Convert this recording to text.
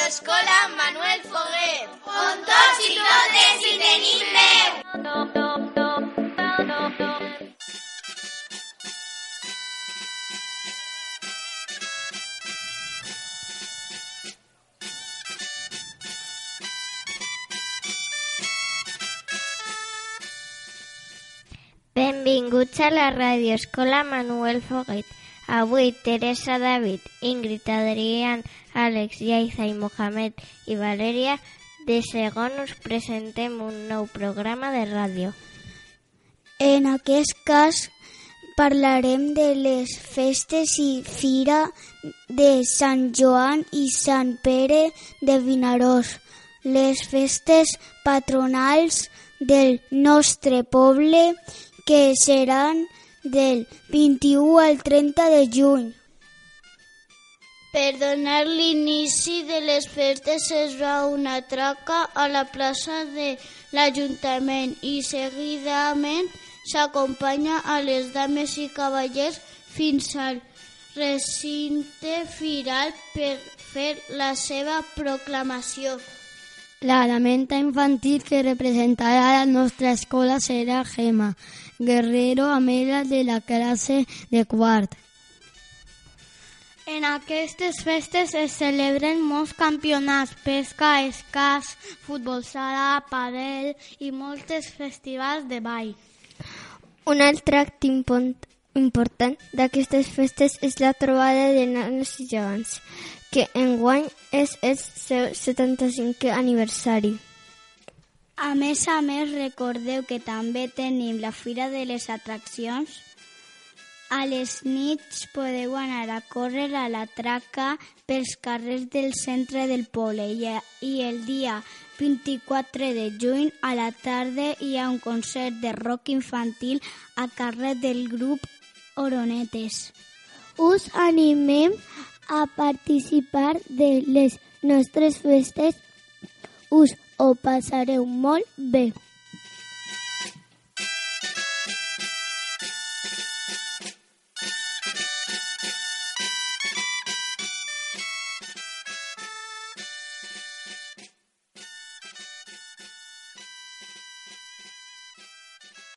Escola Manuel Foguet, on tots i totes hi tenim veu. Benvinguts a la Ràdio Escola Manuel Foguet. Avui Teresa, David, Ingrid, Adrián, Àlex, Yaiza i Mohamed i Valeria de segon us presentem un nou programa de ràdio. En aquest cas parlarem de les festes i fira de Sant Joan i Sant Pere de Vinaròs, les festes patronals del nostre poble que seran del 21 al 30 de juny. Per donar l'inici de les festes es va una traca a la plaça de l'Ajuntament i seguidament s'acompanya a les dames i cavallers fins al recinte firal per fer la seva proclamació. La lamenta infantil que representarà la nostra escola serà Gema Guerrero Amela de la classe de quart. En aquestes festes es celebren molts campionats, pesca, escàs, futbol sala, padel i moltes festivals de ball. Un altre acte important d'aquestes festes és la trobada de nanos i gegants, que enguany és el seu 75è aniversari. A més a més, recordeu que també tenim la Fira de les Atraccions. A les nits podeu anar a córrer a la traca pels carrers del centre del poble i, i el dia 24 de juny a la tarda hi ha un concert de rock infantil a càrrec del grup Oronetes. Us animem a participar de les nostres festes. Us ho passareu molt bé.